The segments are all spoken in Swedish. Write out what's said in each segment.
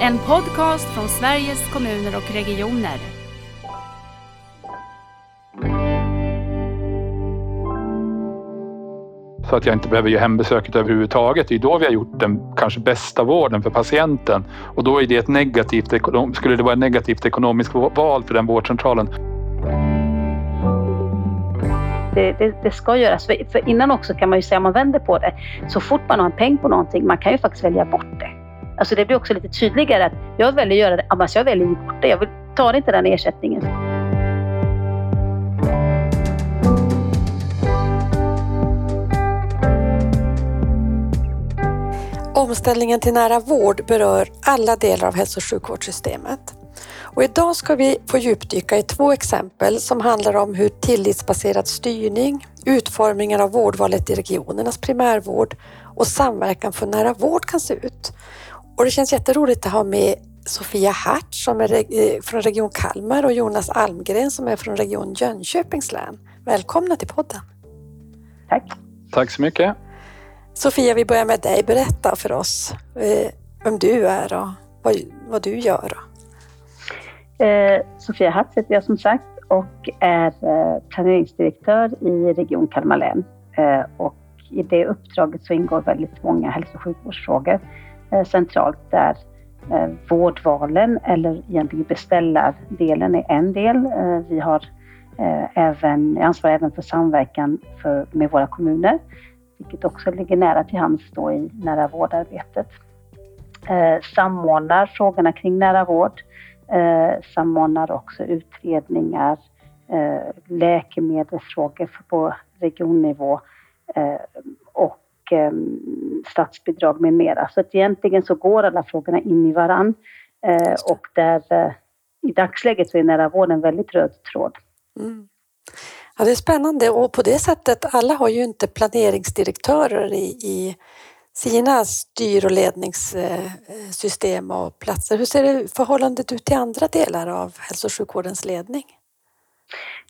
En podcast från Sveriges kommuner och regioner. så att jag inte behöver göra hembesöket överhuvudtaget. Det är då vi har gjort den kanske bästa vården för patienten och då är det ett negativt, skulle det vara ett negativt ekonomiskt val för den vårdcentralen. Det, det, det, ska göras. För, för, innan också kan man ju säga, om man vänder på det, så fort man har en peng på någonting, man kan ju faktiskt välja bort det. Alltså det blir också lite tydligare att jag väljer att göra det, annars jag väljer att bort det. Jag vill, tar inte den ersättningen. Omställningen till nära vård berör alla delar av hälso och sjukvårdssystemet. Och idag ska vi få djupdyka i två exempel som handlar om hur tillitsbaserad styrning, utformningen av vårdvalet i regionernas primärvård och samverkan för nära vård kan se ut. Och det känns jätteroligt att ha med Sofia Hart som är eh, från Region Kalmar och Jonas Almgren som är från Region Jönköpings län. Välkomna till podden. Tack. Tack så mycket. Sofia, vi börjar med dig. Berätta för oss eh, vem du är och vad, vad du gör. Eh, Sofia Hatz heter jag som sagt och är planeringsdirektör i Region Kalmar län. Eh, och I det uppdraget så ingår väldigt många hälso och sjukvårdsfrågor Eh, centralt där eh, vårdvalen eller egentligen beställardelen är en del. Eh, vi har även, ansvar även för samverkan för, med våra kommuner vilket också ligger nära till hands då i nära vårdarbetet. Samordnar frågorna kring nära vård, samordnar också utredningar, läkemedelsfrågor på regionnivå och eh, statsbidrag med mera. Så att egentligen så går alla frågorna in i varann eh, och där eh, i dagsläget så är nära vård en väldigt röd tråd. Mm. Ja, det är spännande och på det sättet, alla har ju inte planeringsdirektörer i, i sina styr och ledningssystem och platser. Hur ser det förhållandet ut till andra delar av hälso och sjukvårdens ledning?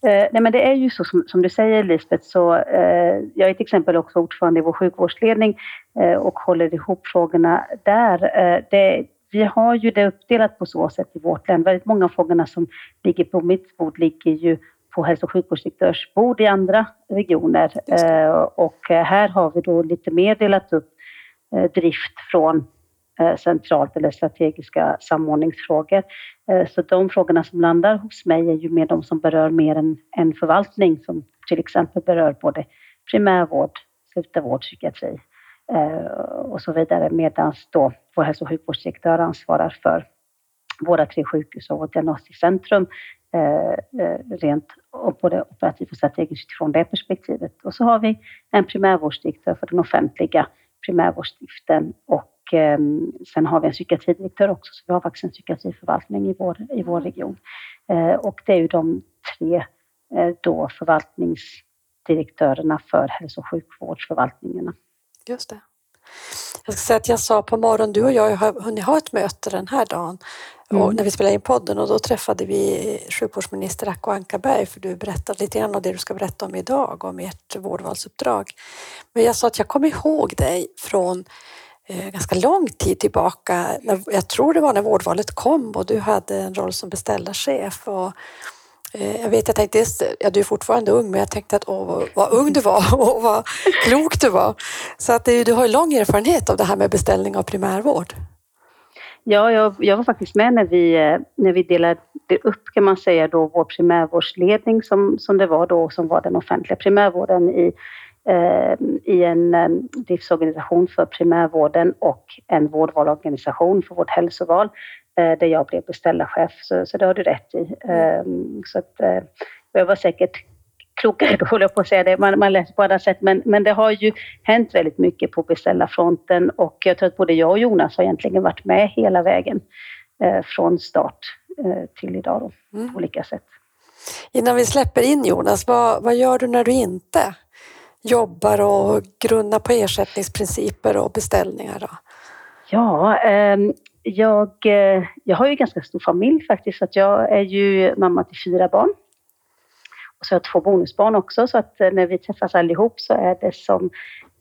Eh, nej men det är ju så som, som du säger Lisbeth, så eh, jag är till exempel också ordförande i vår sjukvårdsledning eh, och håller ihop frågorna där. Eh, det, vi har ju det uppdelat på så sätt i vårt län. Väldigt många av frågorna som ligger på mitt bord ligger ju på hälso och sjukvårdsdirektörsbord i andra regioner. Eh, och här har vi då lite mer delat upp eh, drift från eh, Eh, centralt eller strategiska samordningsfrågor. Eh, så de frågorna som landar hos mig är ju mer de som berör mer än en förvaltning som till exempel berör både primärvård, slutenvård, psykiatri eh, och så vidare medan då vår hälso och sjukvårdsdirektör ansvarar för våra tre sjukhus och vårt diagnostiskt centrum Eh, både operativt och strategiskt utifrån det perspektivet. Och så har vi en primärvårdsdirektör för den offentliga primärvårdsdriften och eh, sen har vi en psykiatridirektör också, så vi har faktiskt en psykiatriförvaltning i vår, i vår region. Och det är ju de tre då förvaltningsdirektörerna för hälso och sjukvårdsförvaltningarna. Just det. Jag ska säga att jag sa på morgonen, du och jag har hunnit ha ett möte den här dagen Mm. Och när vi spelade in podden och då träffade vi sjukvårdsminister Acko Ankarberg för du berättade lite grann om det du ska berätta om idag, om ert vårdvalsuppdrag. Men jag sa att jag kommer ihåg dig från eh, Eh, ganska lång tid tillbaka. Jag tror det var när vårdvalet kom och du hade en roll som beställarchef. Och, eh, jag vet, jag tänkte, ja, du är fortfarande ung, men jag tänkte att åh, vad, ung du var och vad klok du var. Så att du har lång erfarenhet av det här med beställning av primärvård. Ja, jag, jag, var faktiskt med när vi, eh, när vi delade upp, kan man säga, då vår primärvårdsledning som, som det var då, som var den offentliga primärvården i, i en eh, driftsorganisation för primärvården och en vårdvalorganisation för vårt hälsoval, eh, där jag blev beställarchef. Så, så det har du rätt i. Eh, så att, eh, jag var säkert klokare, då håller jag på att säga det, man, man läser på andra sätt. Men, men det har ju hänt väldigt mycket på beställarfronten och jag tror att både jag och Jonas har egentligen varit med hela vägen eh, från start eh, till idag då, mm. på olika sätt. Innan vi släpper in Jonas, vad, vad gör du när du inte jobbar och grunnar på ersättningsprinciper och beställningar? Då? Ja, ehm, eh, jag, jag har ju ganska stor familj faktiskt, att jag är ju mamma till fyra barn. Och så har jag två bonusbarn också så att eh, när vi träffas allihop så är det som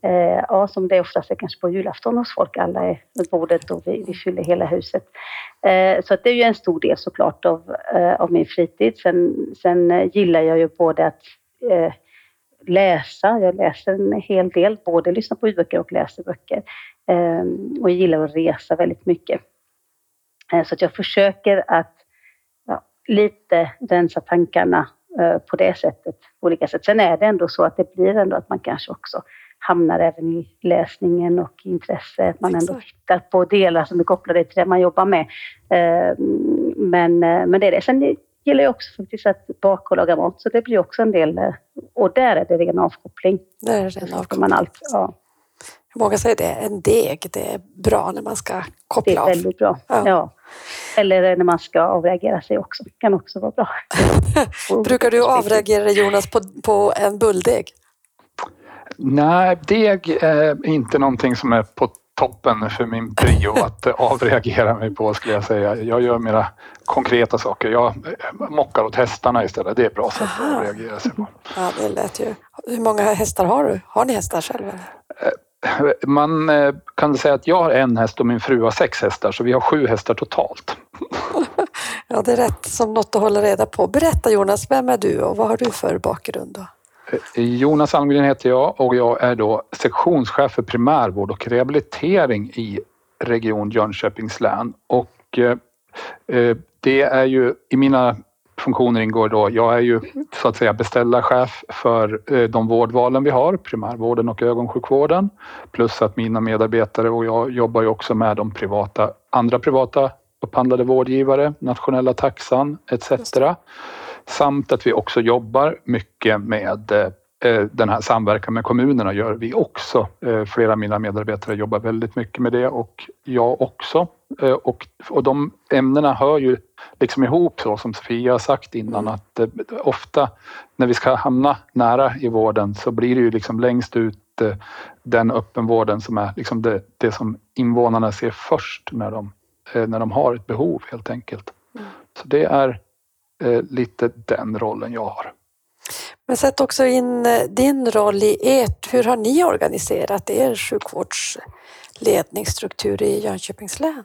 Eh, ja, som det oftast är kanske på julafton hos folk. Alla är vid bordet och vi, vi fyller hela huset. Eh, så att det är ju en stor del såklart av, eh, av min fritid. Sen, sen eh, gillar jag ju både att eh, läsa. Jag läser en hel del, både lyssnar på ljudböcker och läser böcker. Eh, och jag gillar att resa väldigt mycket. så att jag försöker att ja, lite rensa tankarna på det sättet, på olika sätt. Sen är det ändå så att det blir ändå att man kanske också hamnar även i läsningen och intresse. Att man ändå tittar på delar som är kopplade till det man jobbar med. Eh, men, eh, men det är det. Sen gillar jag också faktiskt att baka och laga mat, så det blir också en del. Eh, och där är det ren avkoppling. Där är det ren avkoppling. Man allt, ja. Många säger det, en deg, det är bra när man ska koppla av. Det är väldigt bra, ja. ja. Eller när man ska avreagera sig också, det kan också vara bra. Brukar du avreagera Jonas på, på en bulldeg? Nej, deg är inte någonting som är på toppen för min prio att avreagera mig på skulle jag säga. Jag gör mera konkreta saker. Jag mockar åt hästarna istället. Det är ett bra sätt att avreagera sig på. Ja, det lät ju. Hur många hästar har du? Har ni hästar själva? Eh, man eh, kan säga att jag har en häst och min fru har sex hästar så vi har sju hästar totalt. Ja, det är rätt som något att hålla reda på. Berätta Jonas, vem är du och vad har du för bakgrund? Då? Jonas Almgren heter jag och jag är då sektionschef för primärvård och rehabilitering i Region Jönköpings län. Och eh, eh det är ju i mina funktioner ingår då, jag är ju så att säga beställarchef för eh, de vårdvalen vi har, primärvården och ögonsjukvården. Plus att mina medarbetare och jag jobbar ju också med de privata, andra privata upphandlade vårdgivare, nationella taxan etc. Samt att vi också jobbar mycket med eh, den här samverkan med kommunerna gör vi också. Eh, flera av mina medarbetare jobbar väldigt mycket med det och jag också. Eh, och, och de ämnena hör ju liksom ihop så som Sofia har sagt innan att ofta när vi ska hamna nära i vården så blir det ju liksom längst ut den öppenvården som är liksom det, det som invånarna ser först när de, när de har ett behov helt enkelt. Mm. Så det är eh, lite den rollen jag har. Men sätt också in eh, din roll i ert. Hur har ni organiserat er sjukvårdsledningsstruktur i Jönköpings län?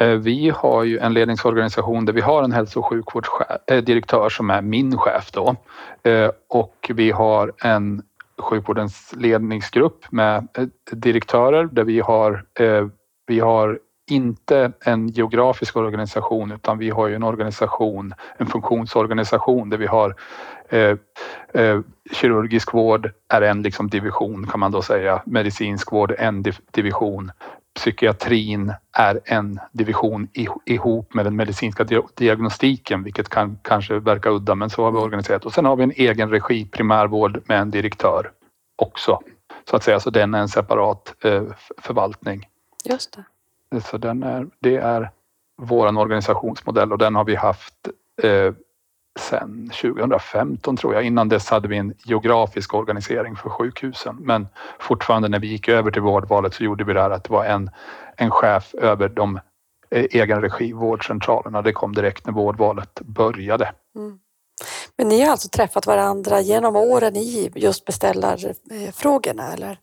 Eh, vi har ju en ledningsorganisation där vi har en hälso och sjukvårdsdirektör som är min chef då. Och vi har en sjukvårdens ledningsgrupp med direktörer där vi har, vi har inte en geografisk organisation utan vi har ju en organisation, en funktionsorganisation där vi har eh, eh, kirurgisk vård är en liksom division kan man då säga, medicinsk vård en division, psykiatrin är en division ihop med den medicinska diagnostiken, vilket kan kanske verka udda, men så har vi organiserat. Och sen har vi en egen regi primärvård med en direktör också, så att säga, så den är en separat eh, förvaltning. Just det. Så den är, det är vår organisationsmodell och den har vi haft eh, sedan 2015 tror jag. Innan dess hade vi en geografisk organisering för sjukhusen. Men fortfarande när vi gick över till vårdvalet så gjorde vi det här att det var en, en chef över de eh, egen regi vårdcentralerna. Det kom direkt när vårdvalet började. Mm. Men ni har alltså träffat varandra genom åren i just beställarfrågorna eller?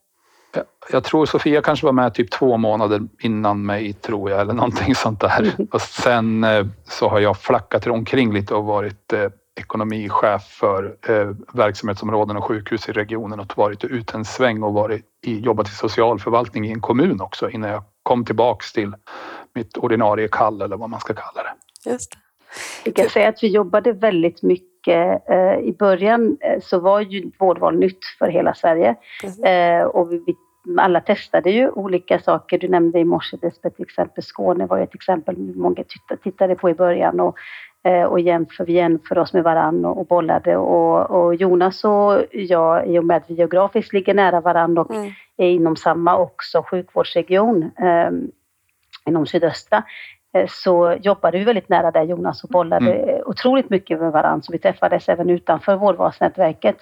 Jag tror Sofia kanske var med typ två månader innan mig tror jag eller någonting sånt där. Mm. Och sen eh, så har jag flackat omkring lite och varit eh, ekonomichef för eh, verksamhetsområden och sjukhus i regionen och varit ut en sväng och varit i, jobbat i socialförvaltning i en kommun också innan jag kom tillbaks till mitt ordinarie kall eller vad man ska kalla det. Just det. Jag kan säga att vi jobbade väldigt mycket. I början så var ju vårdval nytt för hela Sverige och vi alla testade ju olika saker. Du nämnde i morse Lisbeth, till exempel Skåne var ju ett exempel många tittade på i början och, eh, och jämför, vi jämför oss med varann och, och bollade och, och, Jonas och jag, i och med att vi geografiskt ligger nära varann och mm. är inom samma också sjukvårdsregion eh, inom sydöstra, eh, så jobbade vi väldigt nära där Jonas och bollade mm. otroligt mycket med varandra. Så vi träffades även utanför vårdvalsnätverket.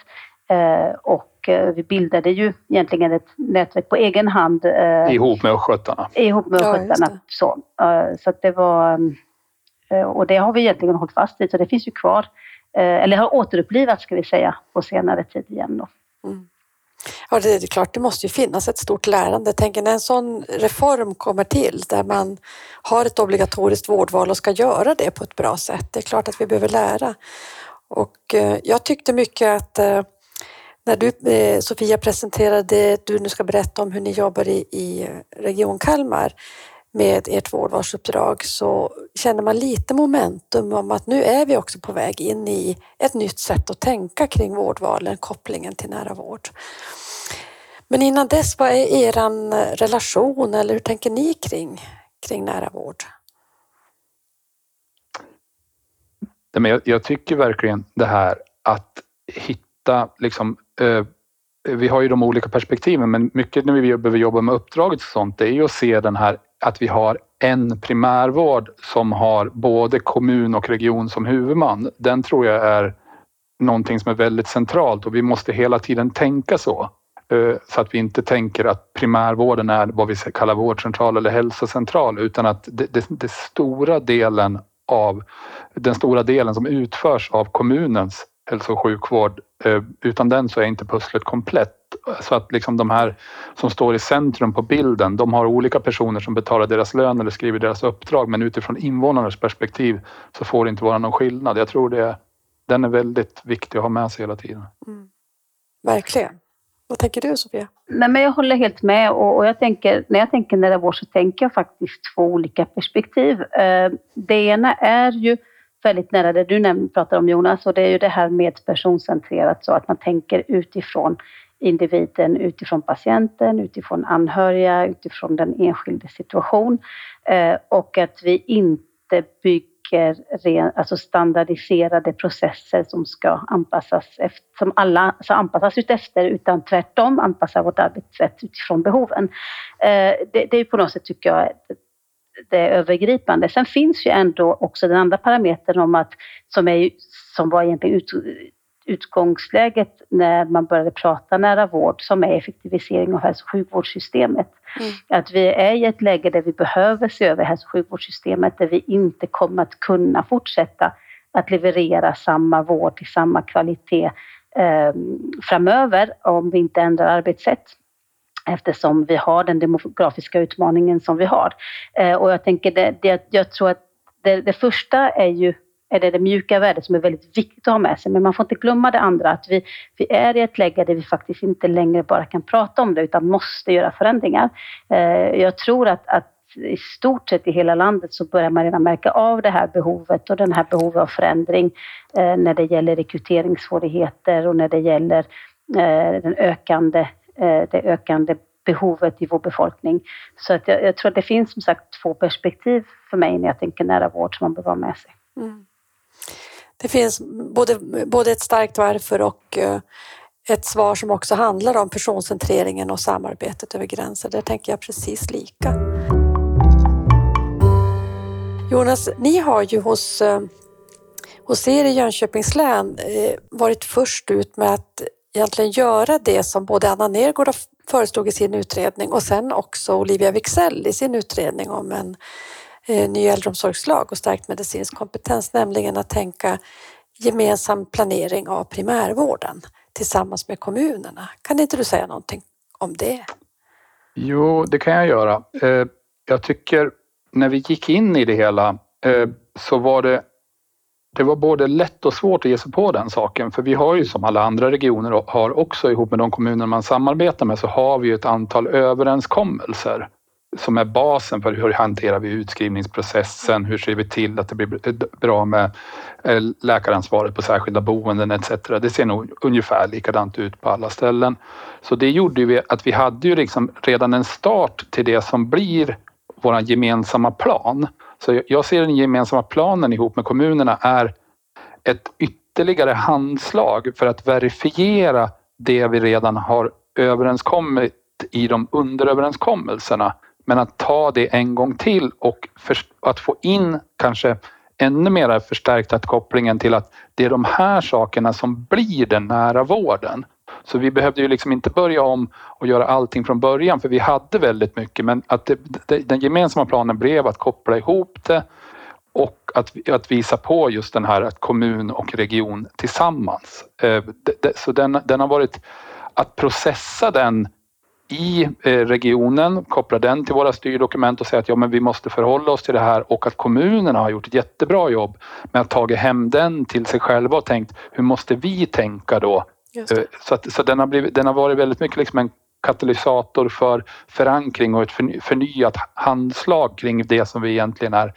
Eh, och eh, vi bildade ju egentligen ett nätverk på egen hand. Eh, ihop med östgötarna. Ihop med östgötarna. Ja, så så att det var... Och det har vi egentligen hållit fast vid, så det finns ju kvar. Eller har återupplivats ska vi säga på senare tid igen då. Mm. Ja, det är klart, det måste ju finnas ett stort lärande. Jag tänker när en sån reform kommer till där man har ett obligatoriskt vårdval och ska göra det på ett bra sätt. Det är klart att vi behöver lära. Och eh, jag tyckte mycket att eh, när du eh, Sofia presenterade det du nu ska berätta om hur ni jobbar i, i Region Kalmar med ert vårdvalsuppdrag så känner man lite momentum om att nu är vi också på väg in i ett nytt sätt att tänka kring vårdvalen, kopplingen till nära vård. Men innan dess, vad är er relation eller hur tänker ni kring, kring nära vård? Jag, jag tycker verkligen det här att hitta liksom Eh, vi har ju de olika perspektiven men mycket när vi behöver jobba med uppdraget och sånt det är ju att se den här att vi har en primärvård som har både kommun och region som huvudman. Den tror jag är någonting som är väldigt centralt och vi måste hela tiden tänka så. Eh, så att vi inte tänker att primärvården är vad vi kallar vårdcentral eller hälsocentral utan att det, det, det stora delen av den stora delen som utförs av kommunens hälso och sjukvård. Eh, utan den så är inte pusslet komplett. Så att liksom de här som står i centrum på bilden, de har olika personer som betalar deras lön eller skriver deras uppdrag men utifrån invånarnas perspektiv så får det inte vara någon skillnad. Jag tror det, den är väldigt viktig att ha med sig hela tiden. Mm. Verkligen. Vad tänker du Sofia? Nej, men jag håller helt med och, och jag tänker, när jag tänker nära vård så tänker jag faktiskt två olika perspektiv. Eh, det ena är ju väldigt nära det du nämnde, pratar om Jonas och det är ju det här med personcentrerat så att man tänker utifrån individen, utifrån patienten, utifrån anhöriga, utifrån den enskilde situation eh, och att vi inte bygger ren, alltså standardiserade processer som ska anpassas efter, som alla ska anpassas utefter utan tvärtom anpassa vårt arbetssätt utifrån behoven. Eh, det, det är på något sätt tycker jag det övergripande. Sen finns ju ändå också den andra parametern om att, som, är, som var egentligen ut, utgångsläget när man började prata nära vård, som är effektivisering av hälso och sjukvårdssystemet. Mm. Att vi är i ett läge där vi behöver se över hälso och sjukvårdssystemet, där vi inte kommer att kunna fortsätta att leverera samma vård till samma kvalitet eh, framöver om vi inte ändrar arbetssätt eftersom vi har den demografiska utmaningen som vi har. Eh, och jag tänker det, det jag tror att det, det, första är ju är det, det mjuka värdet som är väldigt viktigt att ha med sig, men man får inte glömma det andra, att vi, vi är i ett läge där vi faktiskt inte längre bara kan prata om det, utan måste göra förändringar. Eh, jag tror att, att i stort sett i hela landet så börjar man redan märka av det här behovet och den här behovet av förändring eh, när det gäller rekryteringssvårigheter och när det gäller eh, den ökande Eh, det ökande behovet i vår befolkning. Så att jag, jag, tror att det finns som sagt två perspektiv för mig när jag tänker nära vård som man behöver ha med sig. Mm. Det finns både, både ett starkt varför och eh, ett svar som också handlar om personcentreringen och samarbetet över gränser. Där tänker jag precis lika. Jonas, ni har ju hos, eh, hos er i Jönköpings län varit först ut med att egentligen göra det som både Anna Nergård föreslog i sin utredning och sen också Olivia Wixell i sin utredning om en eh, ny äldreomsorgslag och stärkt medicinsk kompetens, nämligen att tänka gemensam planering av primärvården tillsammans med kommunerna. Kan inte du säga någonting om det? Jo, det kan jag göra. Eh, jag tycker när vi gick in i det hela eh, så var det det var både lätt och svårt att ge sig på den saken för vi har ju som alla andra regioner har också ihop med de kommuner man samarbetar med så har vi ett antal överenskommelser som är basen för hur hanterar vi utskrivningsprocessen, hur ser vi till att det blir bra med eh, läkaransvaret på särskilda boenden etc. Det ser nog ungefär likadant ut på alla ställen. Så det gjorde vi att vi hade ju liksom redan en start till det som blir vår gemensamma plan. Så jag ser den gemensamma planen ihop med kommunerna är ett ytterligare handslag för att verifiera det vi redan har överenskommit i de underöverenskommelserna. Men att ta det en gång till och att få in kanske ännu mer att kopplingen till att det är de här sakerna som blir den nära vården. Så vi behövde ju liksom inte börja om och göra allting från början för vi hade väldigt mycket men att det, det, den gemensamma planen blev att koppla ihop det och att, att visa på just den här att kommun och region tillsammans. Eh, så den, den har varit att processa den i eh, regionen, koppla den till våra styrdokument och säga att ja, men vi måste förhålla oss till det här och att kommunerna har gjort ett jättebra jobb med att tagit hem den till sig själva och tänkt hur måste vi tänka då? Eh, så, att, så den, har blivit, den har varit väldigt mycket liksom en katalysator för förankring och ett förnyat handslag kring det som vi egentligen är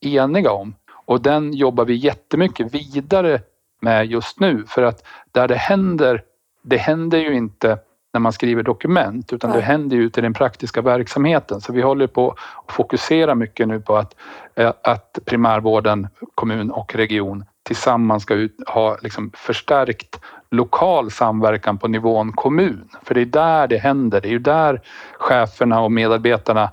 eniga om. Och den jobbar vi jättemycket vidare med just nu för att där det händer, det händer ju inte när man skriver dokument utan det händer ju ute i den praktiska verksamheten. Så vi håller på att fokusera mycket nu på att, eh, att primärvården, kommun och region tillsammans ska ut, ha liksom förstärkt lokal samverkan på nivån kommun. För det är där det händer. Det är ju där cheferna och medarbetarna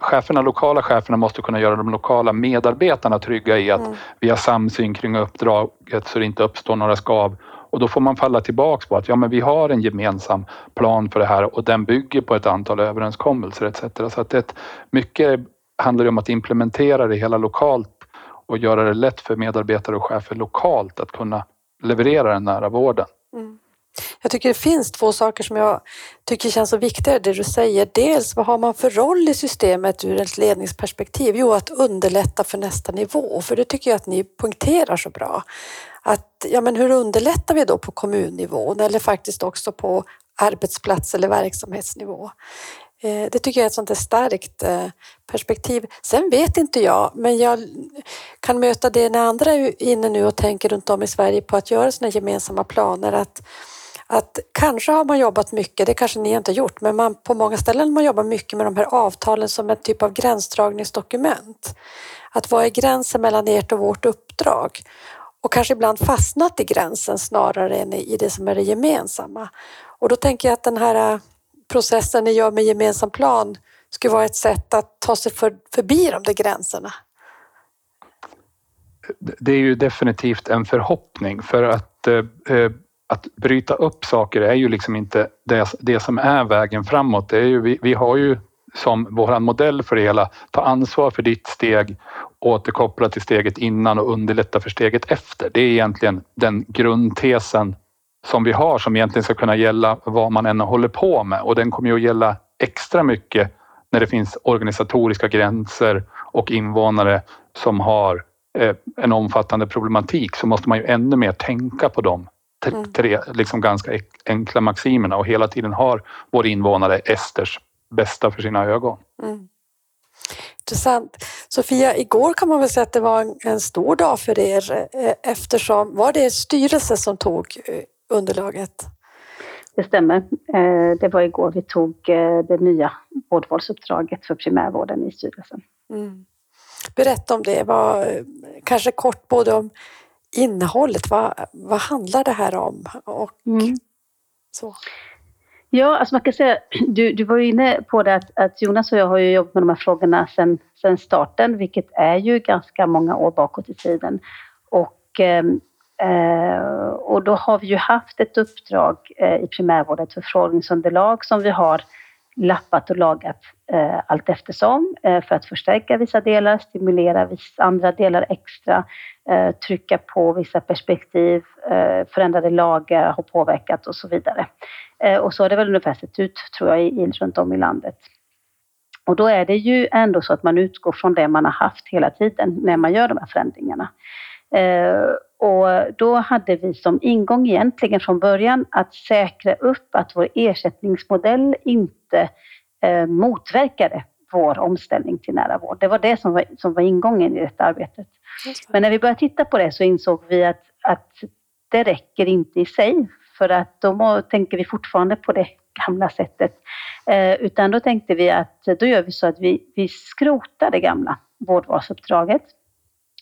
cheferna, lokala cheferna måste kunna göra de lokala medarbetarna trygga i att mm. vi har samsyn kring uppdraget så det inte uppstår några skav. Och då får man falla tillbaks på att ja, men vi har en gemensam plan för det här och den bygger på ett antal överenskommelser etc. Så att det, mycket handlar om att implementera det hela lokalt och göra det lätt för medarbetare och chefer lokalt att kunna leverera den nära vården. Mm. Jag tycker det finns två saker som jag tycker känns så viktiga det du säger. Dels vad har man för roll i systemet ur ett ledningsperspektiv? Jo, att underlätta för nästa nivå, för det tycker jag att ni poängterar så bra. Att, ja, men hur underlättar vi då på kommunnivån eller faktiskt också på arbetsplats eller verksamhetsnivå? Eh, det tycker jag är ett sånt där starkt eh, perspektiv. Sen vet inte jag, men jag kan möta det när andra är inne nu och tänker runt om i Sverige på att göra sina gemensamma planer. Att att kanske har man jobbat mycket, det kanske ni inte har gjort, men man, på många ställen man jobbar mycket med de här avtalen som en typ av gränsdragningsdokument. Att vad är gränsen mellan ert och vårt uppdrag? Och kanske ibland fastnat i gränsen snarare än i det som är det gemensamma. Och då tänker jag att den här processen ni gör med gemensam plan skulle vara ett sätt att ta sig för, förbi de där gränserna. Det är ju definitivt en förhoppning för att eh, eh, att bryta upp saker är ju liksom inte det, det som är vägen framåt. Det är ju, vi, vi har ju som vår modell för det hela, ta ansvar för ditt steg, återkoppla till steget innan och underlätta för steget efter. Det är egentligen den grundtesen som vi har som egentligen ska kunna gälla vad man än håller på med och den kommer ju att gälla extra mycket när det finns organisatoriska gränser och invånare som har eh, en omfattande problematik så måste man ju ännu mer tänka på dem Mm. tre liksom ganska enkla maximerna och hela tiden har vår invånare Esters bästa för sina ögon. Mm. Intressant. Sofia, igår kan man väl säga att det var en, en stor dag för er eh, eftersom, var det styrelse som tog eh, underlaget? Det stämmer. Eh, det var igår vi tog det nya vårdvalsuppdraget för primärvården i styrelsen. Mm. Berätta om det, var, kanske kort både om innehållet, vad, vad handlar det här om? Och mm. så. Ja, alltså man kan säga, du, du var ju inne på det att, att, Jonas och jag har ju jobbat med de här frågorna sedan, sedan starten, vilket är ju ganska många år bakåt i tiden. Och, eh, Eh, och då har vi ju haft ett uppdrag eh, i primärvården, ett förfrågningsunderlag som vi har lappat och lagat eh, allt eftersom eh, för att förstärka vissa delar, stimulera vissa andra delar extra, eh, trycka på vissa perspektiv, eh, förändrade lagar har påverkat och så vidare. Eh, och så har det väl ungefär sett ut, tror jag, i, runt om i landet. Och då är det ju ändå så att man utgår från det man har haft hela tiden när man gör de här förändringarna. Eh, och då hade vi som ingång egentligen från början att säkra upp att vår ersättningsmodell inte eh, motverkade vår omställning till nära vård. Det var det som var, som var ingången i detta arbetet. Men när vi började titta på det så insåg vi att, att det räcker inte i sig för att då må, tänker vi fortfarande på det gamla sättet. Eh, utan då tänkte vi att då gör vi så att vi, vi skrotar det gamla vårdvalsuppdraget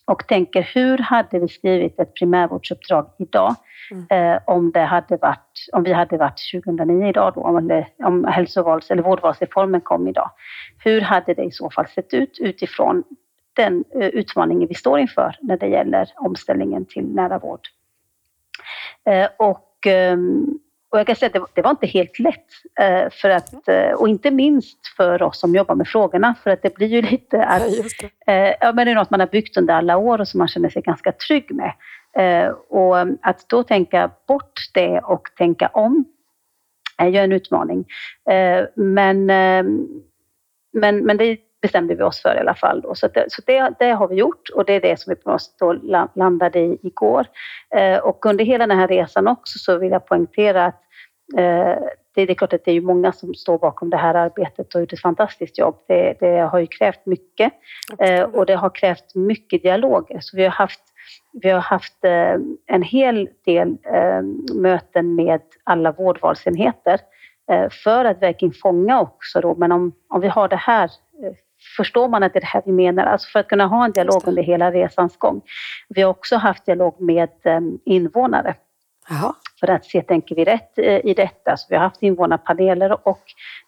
och tänker hur hade vi skrivit ett primärvårdsuppdrag idag mm. eh, om, det hade varit, om vi hade varit 2009 idag då, om, det, om hälsovals eller vårdvalsreformen kom idag. Hur hade det i så fall sett ut utifrån den eh, utmaningen vi står inför när det gäller omställningen till nära vård? Eh, och ehm, och jag kan säga att det, det var inte helt lätt. Eh, för att, eh, och inte minst för oss som jobbar med frågorna. För att det blir ju lite att... Ja, eh, ja, men det är något man har byggt under alla år och som man känner sig ganska trygg med. Och att då tänka bort det och tänka om är ju en utmaning. Men, men, men det bestämde vi oss för i alla fall. Då. Så, det, så det, det, har vi gjort och det är det som vi på något sätt landade i igår. Och under hela den här resan också så vill jag poängtera att det, är klart att det är många som står bakom det här arbetet och gjort ett fantastiskt jobb. Det, det har ju krävt mycket eh, och det har krävt mycket dialog. Så vi har haft, vi har haft eh, en hel del eh, möten med alla vårdvalsenheter eh, för att verkligen fånga också då, men om, om vi har det här eh, Förstår man att det är det här vi menar? Alltså för att kunna ha en dialog under hela resans gång. Vi har också haft dialog med eh, invånare Aha. För att se, tänker vi rätt eh, i detta? Så vi har haft invånarpaneler och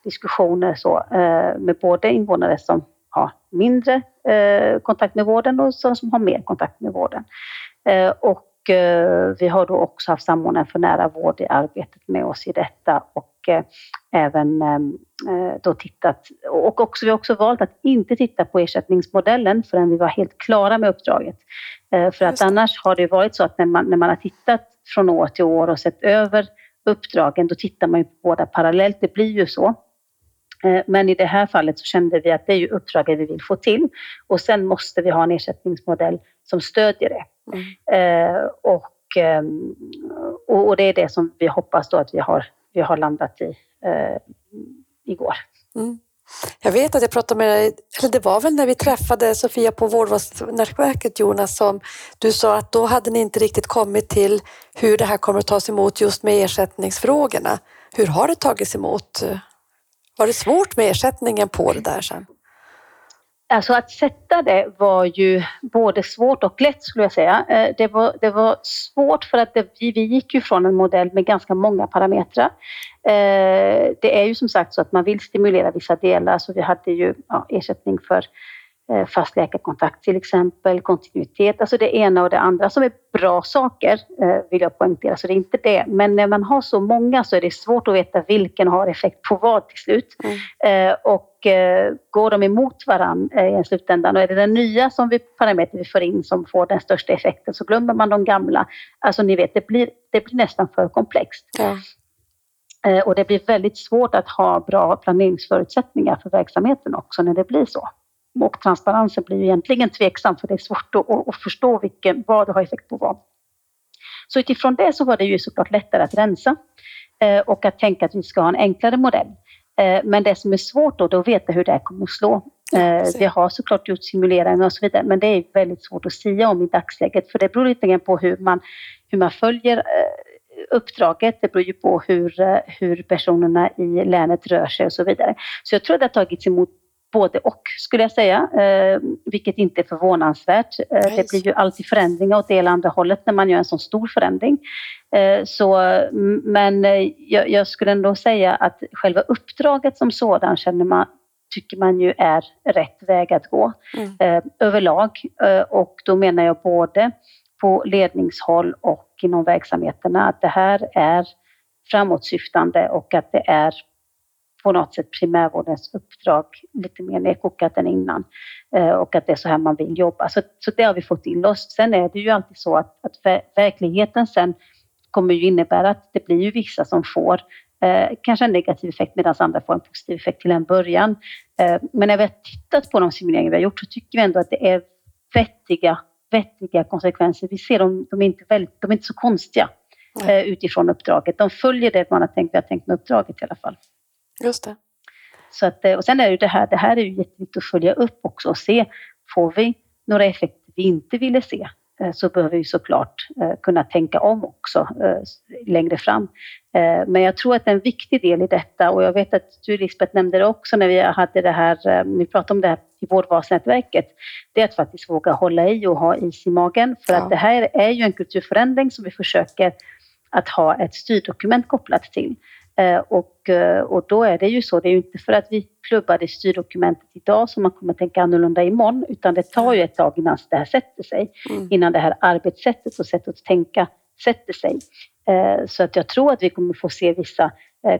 diskussioner så, eh, med både invånare som har mindre eh, kontakt med vården och som har mer kontakt med vården. Och vi har då också haft samordnaren för nära vård i arbetet med oss i detta och även då tittat och också, vi har också valt att inte titta på ersättningsmodellen förrän vi var helt klara med uppdraget. För att annars har det varit så att när man, när man har tittat från år till år och sett över uppdragen, då tittar man ju på båda parallellt. Det blir ju så. Eh, men i det här fallet så kände vi att det är ju uppdraget vi vill få till och sen måste vi ha en ersättningsmodell som stödjer det. Mm. Eh, och, ehm, och, det är det som vi hoppas då att vi har, vi har landat i eh, igår. Mm. Jag vet att jag pratade med dig, eller det var väl när vi träffade Sofia på Vårdvalsnätverket Jonas, som du sa att då hade ni inte riktigt kommit till hur det här kommer att tas emot just med ersättningsfrågorna. Hur har det tagits emot? Var det svårt med ersättningen på det där sen? Alltså att sätta det var ju både svårt och lätt skulle jag säga. Eh, det var, det var svårt för att det, vi, gick ju från en modell med ganska många parametrar. Eh, det är ju som sagt så att man vill stimulera vissa delar, så vi hade ju ja, ersättning för fast läkarkontakt till exempel, kontinuitet, alltså det ena och det andra som är bra saker eh, vill jag poängtera, så det är inte det. Men när man har så många så är det svårt att veta vilken har effekt på vad till slut. Mm. Eh, och går de emot varandra i slutändan och är det den nya som vi, parameter vi får in som får den största effekten så glömmer man de gamla. Alltså ni vet, det blir, det blir nästan för komplext. Ja. Och det blir väldigt svårt att ha bra planeringsförutsättningar för verksamheten också när det blir så och transparensen blir ju egentligen tveksam för det är svårt att, att förstå vilken, vad det har effekt på vad. Så utifrån det så var det ju såklart lättare att rensa eh, och att tänka att vi ska ha en enklare modell. Eh, men det som är svårt då, det är att veta hur det här kommer att slå. Eh, vi har såklart gjort simuleringar och så vidare, men det är väldigt svårt att säga om i dagsläget, för det beror lite grann på hur man, hur man följer uppdraget. Det beror ju på hur, hur personerna i länet rör sig och så vidare. Så jag tror att det har tagits emot både och skulle jag säga, eh, vilket inte är förvånansvärt. Eh, det blir ju alltid förändringar åt det eller andra hållet när man gör en så stor förändring. Eh, så, men jag, jag, skulle ändå säga att själva uppdraget som sådan känner man, tycker man ju är rätt väg att gå mm. Eh, överlag. Eh, och då menar jag både på ledningshåll och inom verksamheterna att det här är framåtsyftande och att det är på något sätt primärvårdens uppdrag lite mer nedkokat än innan eh, och att det är så här man vill jobba. Så, så det har vi fått till oss. Sen är det ju alltid så att, att verkligheten sen kommer ju innebära att det blir ju vissa som får eh, kanske en negativ effekt medan andra får en positiv effekt till en början. Eh, men när vi har tittat på de simuleringar vi har gjort så tycker vi ändå att det är vettiga, vettiga konsekvenser. Vi ser dem, de är inte, väldigt, de är inte så konstiga eh, utifrån uppdraget. De följer det man har tänkt, vi har tänkt med uppdraget i alla fall. Just det. Så att, och sen är ju det här, det här är ju jätteviktigt att följa upp också och se, får vi några effekter vi inte ville se? Eh, så behöver vi såklart eh, kunna tänka om också eh, längre fram. Men jag tror att en viktig del i detta, och jag vet att du Lisbeth nämnde det också när vi hade det här, vi pratade om det här i vårdvalsnätverket, det är att faktiskt våga hålla i och ha is i magen. För ja. att det här är ju en kulturförändring som vi försöker att ha ett styrdokument kopplat till. Eh, och, eh, och då är det ju så, det är ju inte för att vi klubbar det styrdokumentet idag som man kommer att tänka annorlunda imorgon, utan det tar ju ett tag innan det här sätter sig, mm. innan det här arbetssättet och sättet att tänka sätter sig. Eh, så att jag tror att vi kommer få se vissa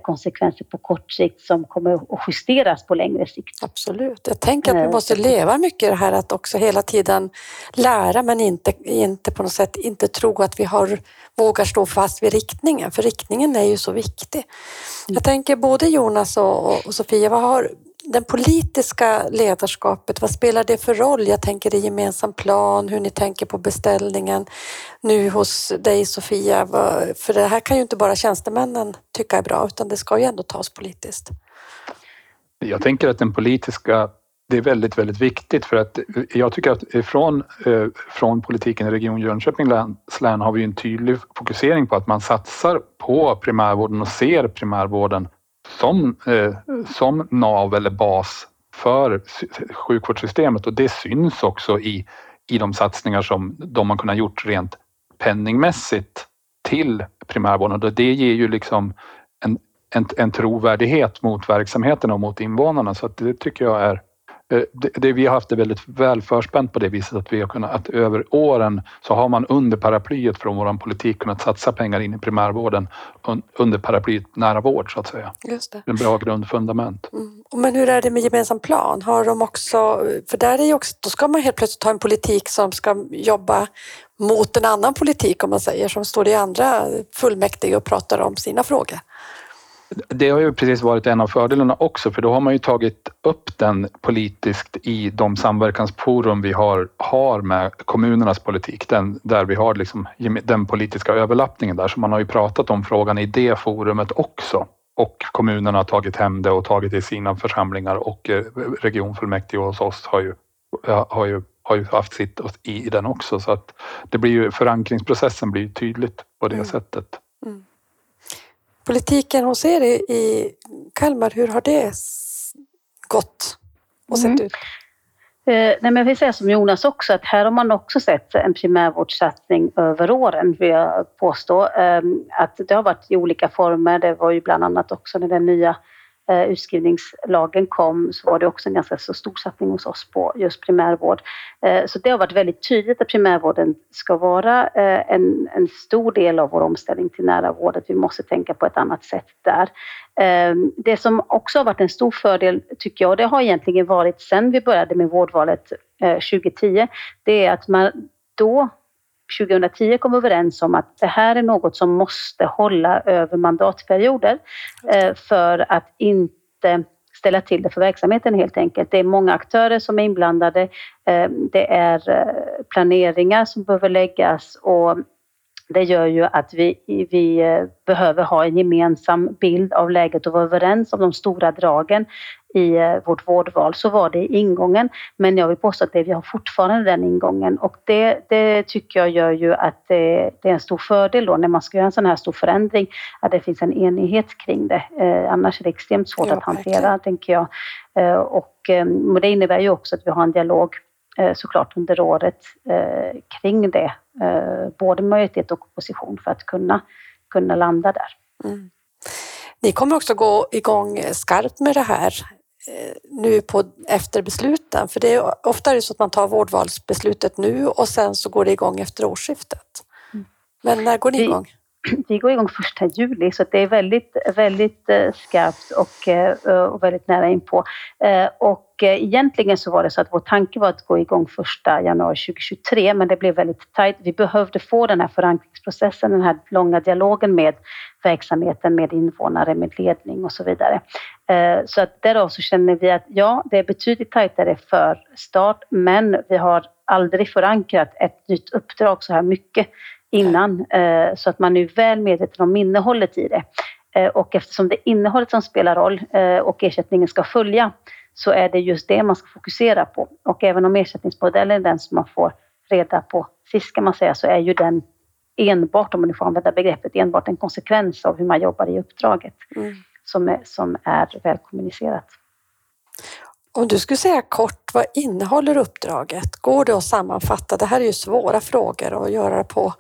konsekvenser på kort sikt som kommer att justeras på längre sikt. Absolut. Jag tänker att vi måste leva mycket i det här att också hela tiden lära men inte, inte på något sätt inte tro att vi har, vågar stå fast vid riktningen, för riktningen är ju så viktig. Jag tänker både Jonas och, och Sofia, vad har den politiska ledarskapet, vad spelar det för roll? Jag tänker i gemensam plan, hur ni tänker på beställningen nu hos dig Sofia. För det här kan ju inte bara tjänstemännen tycka är bra, utan det ska ju ändå tas politiskt. Jag tänker att den politiska det är väldigt, väldigt viktigt för att jag tycker att från, eh, från politiken i Region Jönköpings län har vi en tydlig fokusering på att man satsar på primärvården och ser primärvården som, eh, som nav eller bas för sjukvårdssystemet. Och det syns också i, i de satsningar som de har kunnat gjort rent penningmässigt till primärvården. Och det ger ju liksom en, en, en trovärdighet mot verksamheten och mot invånarna. Så att det tycker jag är det, det, vi har haft det väldigt väl förspänt på det viset att vi har kunnat, att över åren så har man under paraplyet från vår politik kunnat satsa pengar in i primärvården under paraplyet nära vård så att säga. Just det. En bra grundfundament. Mm. Men hur är det med gemensam plan? Har de också, för där är ju också, då ska man helt plötsligt ha en politik som ska jobba mot en annan politik om man säger, som står i andra fullmäktige och pratar om sina frågor. Det har ju precis varit en av fördelarna också för då har man ju tagit upp den politiskt i de samverkansforum vi har, har med kommunernas politik, den, där vi har liksom den politiska överlappningen där. Så man har ju pratat om frågan i det forumet också. Och kommunerna har tagit hem det och tagit det i sina församlingar och eh, regionfullmäktige hos oss har ju, har ju, har ju haft sitt i den också. Så att det blir ju, förankringsprocessen blir tydligt på det mm. sättet. Mm. Politiken hos er i Kalmar, hur har det gått och sett mm. ut? Eh, nej, men jag vill säga som Jonas också, att här har man också sett en primärvårdssatsning över åren, vill jag påstå. Eh, att det har varit i olika former. Det var ju bland annat också när den nya eh, utskrivningslagen kom så var det också en ganska så stor satsning hos oss på just primärvård. Eh, så det har varit väldigt tydligt att primärvården ska vara eh, en, en stor del av vår omställning till nära vård, att vi måste tänka på ett annat sätt där. Eh, det som också har varit en stor fördel tycker jag, och det har egentligen varit sedan vi började med vårdvalet eh, 2010, det är att man då 2010 kom överens om att det här är något som måste hålla över mandatperioder eh, för att inte ställa till det för verksamheten helt enkelt. Det är många aktörer som är inblandade. Eh, det är eh, planeringar som behöver läggas och det gör ju att vi, vi behöver ha en gemensam bild av läget och vara överens om de stora dragen i eh, vårt vårdval så var det ingången. Men jag vill påstå att det, vi har fortfarande den ingången och det, det tycker jag gör ju att det, det, är en stor fördel då när man ska göra en sån här stor förändring, att det finns en enighet kring det. Eh, annars är det extremt svårt ja, att hantera, verkligen. tänker jag. Eh, och, eh, och det innebär ju också att vi har en dialog eh, såklart under året eh, kring det, både majoritet och opposition för att kunna, kunna landa där. Mm. Ni kommer också gå igång skarpt med det här Eh, nu på, efter besluten? För det är ofta är det så att man tar vårdvalsbeslutet nu och sen så går det igång efter årsskiftet. Mm. Men när går ni igång? Vi går igång första juli så det är väldigt, väldigt eh, skarpt och, eh, eh, och väldigt nära inpå. Och egentligen så var det så att vår tanke var att gå igång första januari 2023 men det blev väldigt tajt. Vi behövde få den här förankringsprocessen, den här långa dialogen med verksamheten, med invånare, med ledning och så vidare. Så att därav så känner vi att ja, det är betydligt tajtare för start men vi har aldrig förankrat ett nytt uppdrag så här mycket innan eh, så att man är väl medveten om innehållet i det. Eh, och eftersom det är innehållet som spelar roll eh, och ersättningen ska följa så är det just det man ska fokusera på. Och även om ersättningsmodellen är den som man får reda på sist kan man säga så är ju den enbart, om man nu får använda begreppet, enbart en konsekvens av hur man jobbar i uppdraget mm. som, är, som är väl kommunicerat. Om du skulle säga kort, vad innehåller uppdraget? Går det att sammanfatta? Det här är ju svåra frågor att göra på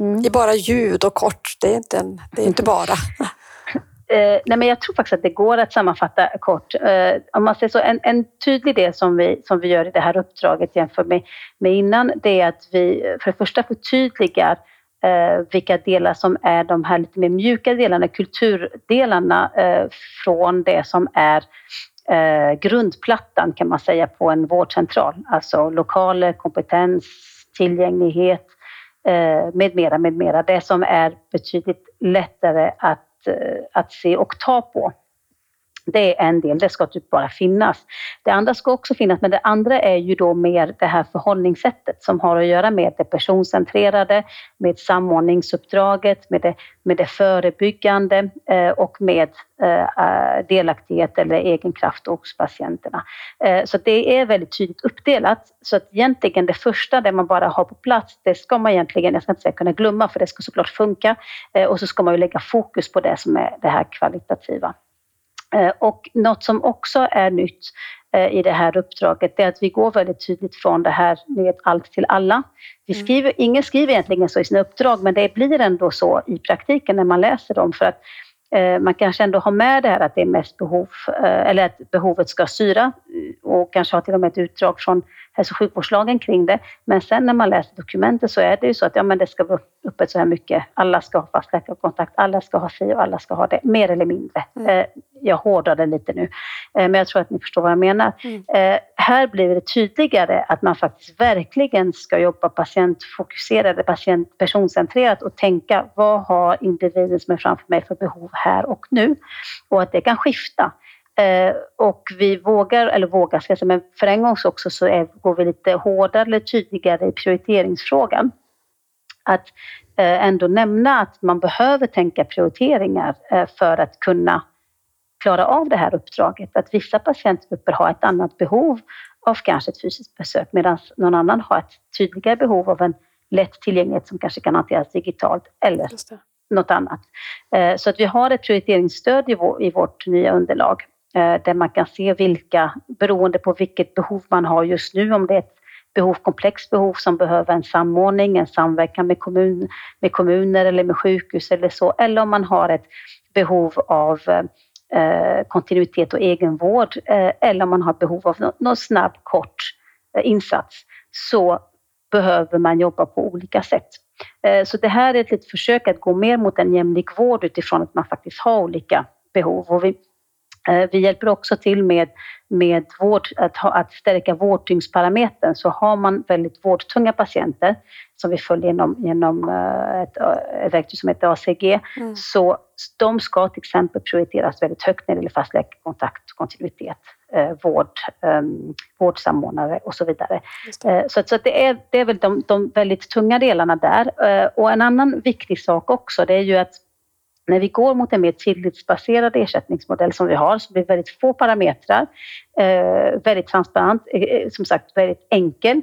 mm. i bara ljud och kort. Det är inte, en, det är inte bara. Eh, nej men jag tror faktiskt att det går att sammanfatta kort. Eh, om man säger så, en, en tydlig del som vi, som vi gör i det här uppdraget jämfört med, med innan, det är att vi för det första förtydligar eh, vilka delar som är de här lite mer mjuka delarna, kulturdelarna eh, från det som är eh, grundplattan kan man säga på en vårdcentral. Alltså lokaler, kompetens, tillgänglighet eh, med mera, med mera. Det som är betydligt lättare att, eh, att se och ta på. Det är en del, det ska typ bara finnas. Det andra ska också finnas, men det andra är ju då mer det här förhållningssättet som har att göra med det personcentrerade, med samordningsuppdraget, med det, med det förebyggande eh, och med eh, eh delaktighet eller egen kraft hos patienterna. Eh, så det är väldigt tydligt uppdelat. Så att egentligen det första, det man bara har på plats, det ska man egentligen, jag ska inte säga kunna glömma, för det ska såklart funka. Eh, och så ska man ju lägga fokus på det som är det här kvalitativa. Eh, och något som också är nytt eh, i det här uppdraget är att vi går väldigt tydligt från det här med allt till alla. Vi mm. skriver, ingen skriver egentligen så i sina uppdrag men det blir ändå så i praktiken när man läser dem för att eh, man kanske ändå har med det här att det är mest behov, eller att behovet ska styra och kanske har till och med ett utdrag från hälso och sjukvårdslagen kring det. Men sen när man läser dokumentet så är det ju så att ja, men det ska vara öppet så här mycket. Alla ska ha fast läkarkontakt, alla ska ha fri och alla ska ha det, mer eller mindre. Mm. Jag hårdrar det lite nu, eh, men jag tror att ni förstår vad jag menar. Mm. Eh, här blir det tydligare att man faktiskt verkligen ska jobba patientfokuserade, patient, personcentrerat och tänka vad har individen som är framför mig för behov här och nu? Och att det kan skifta. Eh, och vi vågar, eller vågar ska jag säga, men för en gång också så är, går vi lite hårdare eller tydligare i prioriteringsfrågan. Att ändå nämna att man behöver tänka prioriteringar för att kunna klara av det här uppdraget. Att vissa patientgrupper har ett annat behov av kanske ett fysiskt besök medan någon annan har ett tydligare behov av en lätt tillgänglighet som kanske kan hanteras digitalt eller något annat. Så att vi har ett prioriteringsstöd i vårt nya underlag Eh, där man kan se vilka, beroende på vilket behov man har just nu, om det är ett behov, komplext behov som behöver en samordning, en samverkan med, kommun, med kommuner eller med sjukhus eller så, eller om man har ett behov av eh, Eh, kontinuitet och egenvård eh, eller om man har behov av någon snabb, kort eh, insats, så behöver man jobba på olika sätt. Eh, så det här är ett litet försök att gå mer mot en jämlik vård utifrån att man faktiskt har olika behov. Och vi vi hjälper också till med, med vård, att, ha, att stärka vårdtyngdsparametern. Så har man väldigt vårdtunga patienter som vi följer genom, genom eh, ett, ett verktyg som heter ACG, mm. så de ska till exempel prioriteras väldigt högt när det gäller fast läkarkontakt, kontinuitet, eh, vård, eh, vårdsamordnare och så vidare. Eh, så, så det, är, det är väl de, de väldigt tunga delarna där. Eh, och en annan viktig sak också, det är ju att när vi går mot en mer tillitsbaserad ersättningsmodell som vi har, som blir väldigt få parametrar, eh, väldigt transparent, eh, eh, som sagt väldigt enkel,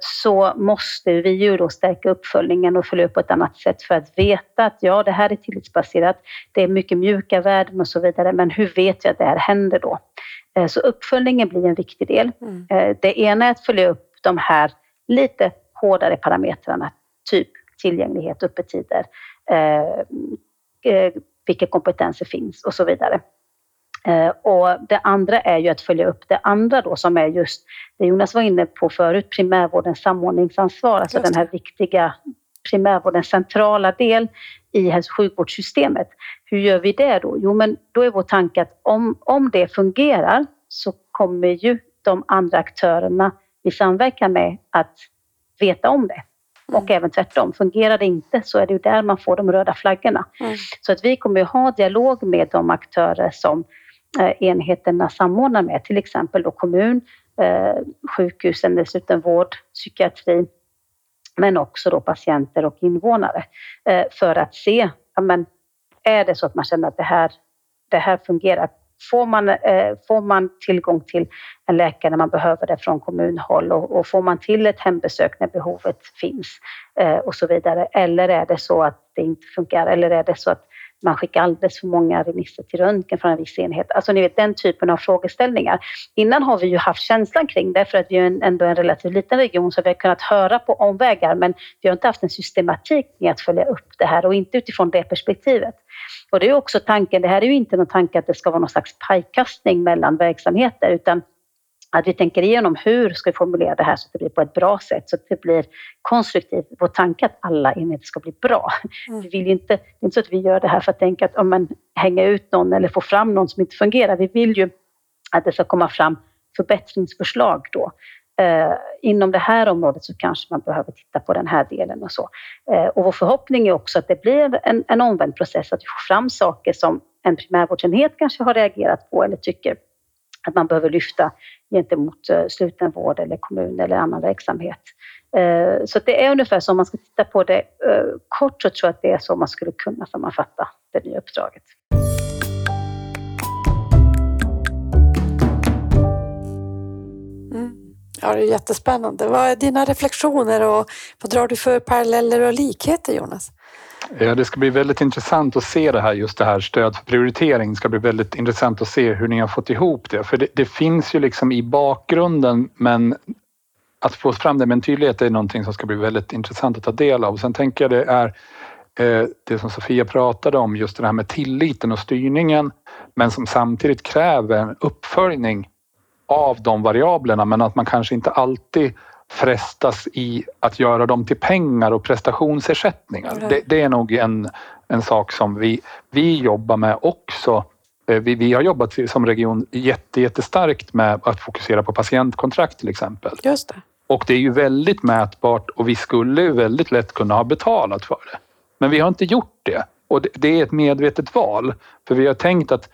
så måste vi ju då stärka uppföljningen och följa upp på ett annat sätt för att veta att ja, det här är tillitsbaserat, det är mycket mjuka värden och så vidare, men hur vet vi att det här händer då? Så uppföljningen blir en viktig del. Mm. Det ena är att följa upp de här lite hårdare parametrarna, typ tillgänglighet, öppettider, vilka kompetenser finns och så vidare. Eh, och det andra är ju att följa upp det andra då som är just det Jonas var inne på förut, primärvårdens samordningsansvar, alltså den här viktiga primärvårdens centrala del i hälso och sjukvårdssystemet. Hur gör vi det då? Jo, men då är vår tanke att om, om det fungerar så kommer ju de andra aktörerna vi samverkar med att veta om det. Mm. Och även tvärtom, fungerar det inte så är det ju där man får de röda flaggorna. Mm. Så att vi kommer att ha dialog med de aktörer som eh, enheterna samordnar med, till exempel då kommun, eh, sjukhusen, dessutom vård, psykiatri, men också då patienter och invånare eh, för att se, ja, men, är det så att man känner att det här, det här fungerar? Får man, eh, får man tillgång till en läkare när man behöver det från kommunhåll och, och får man till ett hembesök när behovet finns eh, och så vidare? Eller är det så att det inte funkar? Eller är det så att man skickar alldeles för många remisser till röntgen från en viss enhet. Alltså ni vet den typen av frågeställningar. Innan har vi ju haft känslan kring det för att vi är ändå en relativt liten region så vi har kunnat höra på omvägar men vi har inte haft en systematik med att följa upp det här och inte utifrån det perspektivet. Och det är också tanken, det här är ju inte någon tanke att det ska vara någon slags pajkastning mellan verksamheter utan att vi tänker igenom hur ska vi formulera det här så att det blir på ett bra sätt, så att det blir konstruktivt. Vår tanke att alla enheter ska bli bra. Mm. Vi vill inte, det är inte så att vi gör det här för att tänka att om man hänger ut någon eller får fram någon som inte fungerar. Vi vill ju att det ska komma fram förbättringsförslag då. Eh, inom det här området så kanske man behöver titta på den här delen och så. Eh, och vår förhoppning är också att det blir en, en omvänd process, att vi får fram saker som en primärvårdsenhet kanske har reagerat på eller tycker att man behöver lyfta gentemot eh, slutenvård eller kommun eller annan verksamhet. Eh, så det är ungefär så, om man ska titta på det eh, kort så tror jag att det är så man skulle kunna sammanfatta det nya uppdraget. Mm. Ja, det är jättespännande. Vad är dina reflektioner och vad drar du för paralleller och likheter Jonas? Ja, det ska bli väldigt intressant att se det här, just det här stöd för prioritering. Det ska bli väldigt intressant att se hur ni har fått ihop det. För det, det finns ju liksom i bakgrunden, men att få fram det med en tydlighet är någonting som ska bli väldigt intressant att ta del av. Sen tänker jag det är eh, det som Sofia pratade om, just det här med tilliten och styrningen, men som samtidigt kräver en uppföljning av de variablerna, men att man kanske inte alltid frestas i att göra dem till pengar och prestationsersättningar. Mm. Det, det, är nog en, en sak som vi, vi jobbar med också. Eh, vi, vi har jobbat som region jätte, jättestarkt med att fokusera på patientkontrakt till exempel. Just det. Och det är ju väldigt mätbart och vi skulle ju väldigt lätt kunna ha betalat för det. Men vi har inte gjort det och det, det är ett medvetet val. För vi har tänkt att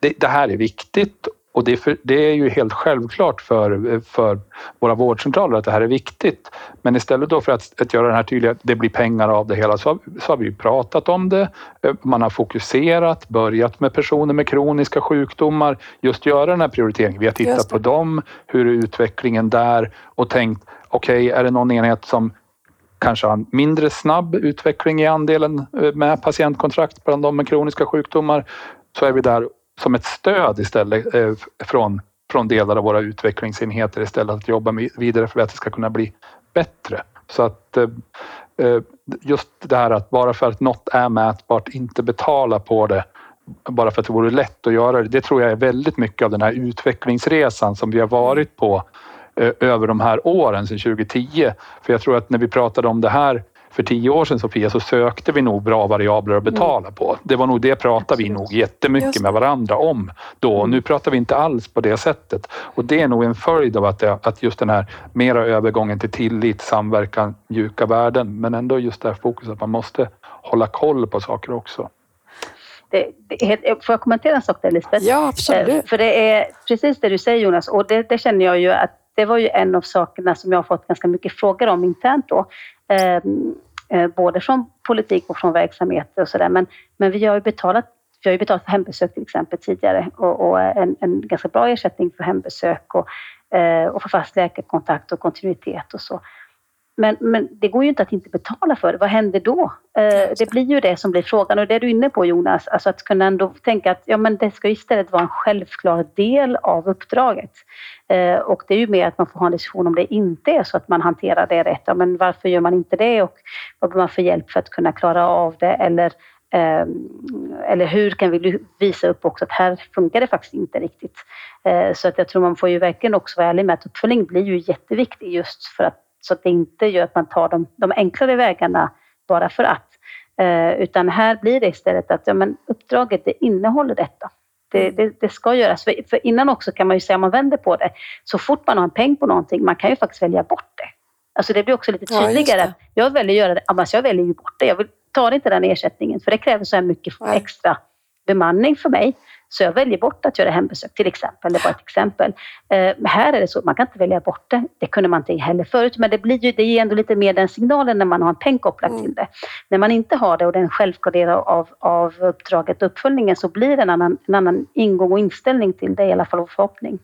det, det här är viktigt och det, för, det, är ju helt självklart för, för våra vårdcentraler att det här är viktigt. Men istället då för att, att göra den här tydliga, det blir pengar av det hela, så har, så har vi pratat om det. Man har fokuserat, börjat med personer med kroniska sjukdomar, just göra den här prioriteringen. Vi har tittat på dem, hur är utvecklingen där och tänkt, okej, okay, är det någon enhet som kanske har en mindre snabb utveckling i andelen eh, med patientkontrakt bland de med kroniska sjukdomar, så är vi där som ett stöd istället eh, från, från delar av våra utvecklingsenheter istället att jobba vidare för att det ska kunna bli bättre. Så att eh, eh, just det här att bara för att något är mätbart inte betala på det bara för att det vore lätt att göra det. Det tror jag är väldigt mycket av den här utvecklingsresan som vi har varit på eh, över de här åren sedan 2010. För jag tror att när vi pratade om det här för tio år sedan Sofia så sökte vi nog bra variabler att betala mm. på. Det var nog det pratade vi nog jättemycket med varandra om då. Mm. Nu pratar vi inte alls på det sättet och det är nog en följd av att, det, att just den här mera övergången till tillit, samverkan, mjuka värden men ändå just det här fokuset att man måste hålla koll på saker också. Det, det, får jag kommentera en sak där Lisbeth? Ja, absolut. Eh, för det är precis det du säger Jonas och det, det känner jag ju att det var ju en av sakerna som jag har fått ganska mycket frågor om internt då. Ehm, eh, Eh, både från politik och från verksamheter och sådär. Men, men vi har ju betalat vi har ju betalat för hembesök till exempel tidigare och, och en, en, ganska bra ersättning för hembesök och, eh, och för fast läkarkontakt och kontinuitet och så. Men, men det går ju inte att inte betala för det. Vad händer då? Eh, det blir ju det som blir frågan och det är du inne på Jonas, alltså att kunna ändå tänka att ja, men det ska istället vara en självklar del av uppdraget. Eh, och det är ju mer att man får ha en diskussion om det inte är så att man hanterar det rätt. Ja, men varför gör man inte det och vad behöver man för hjälp för att kunna klara av det? Eller, eh, eller hur kan vi visa upp också att här funkar det faktiskt inte riktigt. Eh, så att jag tror man får ju verkligen också vara ärlig med att uppföljning blir ju jätteviktig just för att så att det inte gör att man tar de, de enklare vägarna bara för att. Eh, utan här blir det istället att ja, men uppdraget det innehåller detta. Det, mm. det, det, ska göras. För, för, innan också kan man ju säga, om man vänder på det, så fort man har en peng på någonting, man kan ju faktiskt välja bort det. Alltså det blir också lite tydligare. Ja, jag väljer göra det, alltså jag väljer ju bort det. Jag tar inte den ersättningen, för det kräver så här mycket extra bemanning för mig. Så jag väljer bort att göra hembesök till exempel. Det var ett exempel. Eh, här är det så, man kan inte välja bort det. Det kunde man inte heller förut, men det, blir ju, det ger ändå lite mer den signalen när man har en peng kopplat mm. till det. När man inte har det och den självklar del av, av uppdraget och uppföljningen så blir det en annan, en annan ingång och inställning till det, i alla fall vår förhoppning.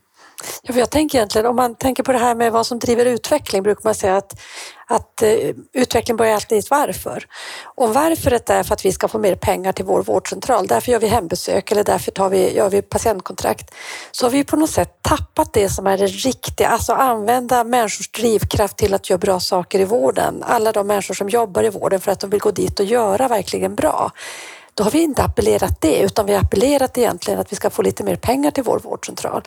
Ja, för jag tänker egentligen, om man tänker på det här med vad som driver utveckling, brukar man säga att, att eh, utveckling börjar alltid i ett varför. Och varföret är för att vi ska få mer pengar till vår vårdcentral, därför gör vi hembesök eller därför tar vi, gör vi patientkontrakt. Så har vi på något sätt tappat det som är det riktiga, alltså använda människors drivkraft till att göra bra saker i vården. Alla de människor som jobbar i vården för att de vill gå dit och göra verkligen bra då har vi inte appellerat det utan vi har appellerat egentligen att vi ska få lite mer pengar till vår vårdcentral.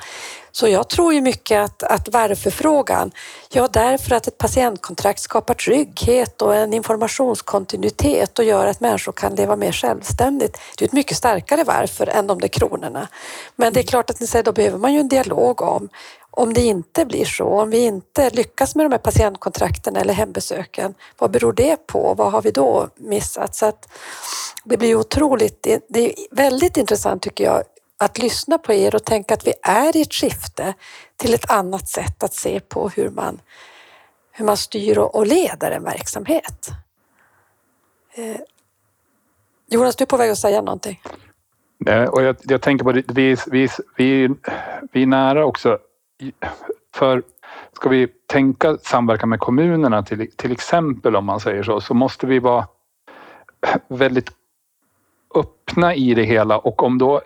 Så jag tror ju mycket att, att varför-frågan, ja därför att ett patientkontrakt skapar trygghet och en informationskontinuitet och gör att människor kan leva mer självständigt. Det är ett mycket starkare varför än de där kronorna. Men det är klart att ni säger, då behöver man ju en dialog om om det inte blir så, om vi inte lyckas med de här patientkontrakten eller hembesöken, vad beror det på? Vad har vi då missat? Så att det blir otroligt, det är väldigt intressant tycker jag att lyssna på er och tänka att vi är i ett skifte till ett annat sätt att se på hur man, hur man styr och leder en verksamhet. Eh, Jonas, du är på väg att säga någonting. Och jag, jag tänker på det, vi, vi, vi, vi är nära också för ska vi tänka samverkan med kommunerna till, till exempel om man säger så, så måste vi vara väldigt öppna i det hela och om då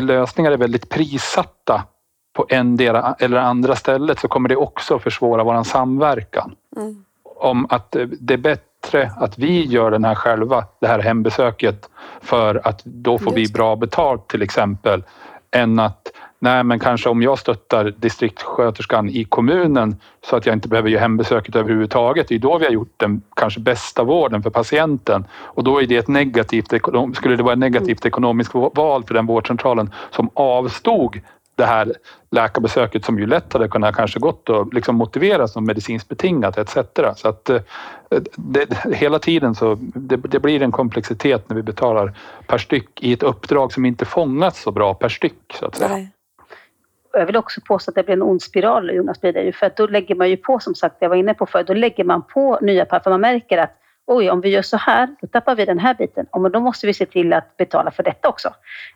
lösningar är väldigt prissatta på en del eller andra stället så kommer det också försvåra våran samverkan. Mm. Om att det är bättre att vi gör den här själva, det här hembesöket för att då får vi bra betalt till exempel än att Nej, men kanske om jag stöttar distriktssköterskan i kommunen så att jag inte behöver göra hembesöket överhuvudtaget. Det är då vi har gjort den kanske bästa vården för patienten och då är det ett negativt, skulle det vara ett negativt ekonomiskt val för den vårdcentralen som avstod det här läkarbesöket som ju lätt hade kunnat kanske gått och liksom motiveras som medicinskt betingat etc. Så att eh, det, hela tiden så det, det, blir en komplexitet när vi betalar per styck i ett uppdrag som inte fångats så bra per styck så att säga. Nej jag vill också påstå att det blir en ond spiral, Jonas, blir det ju. För att då lägger man ju på, som sagt, jag var inne på förut, då lägger man på nya par, för man märker att oj, om vi gör så här, då tappar vi den här biten. Och då måste vi se till att betala för detta också.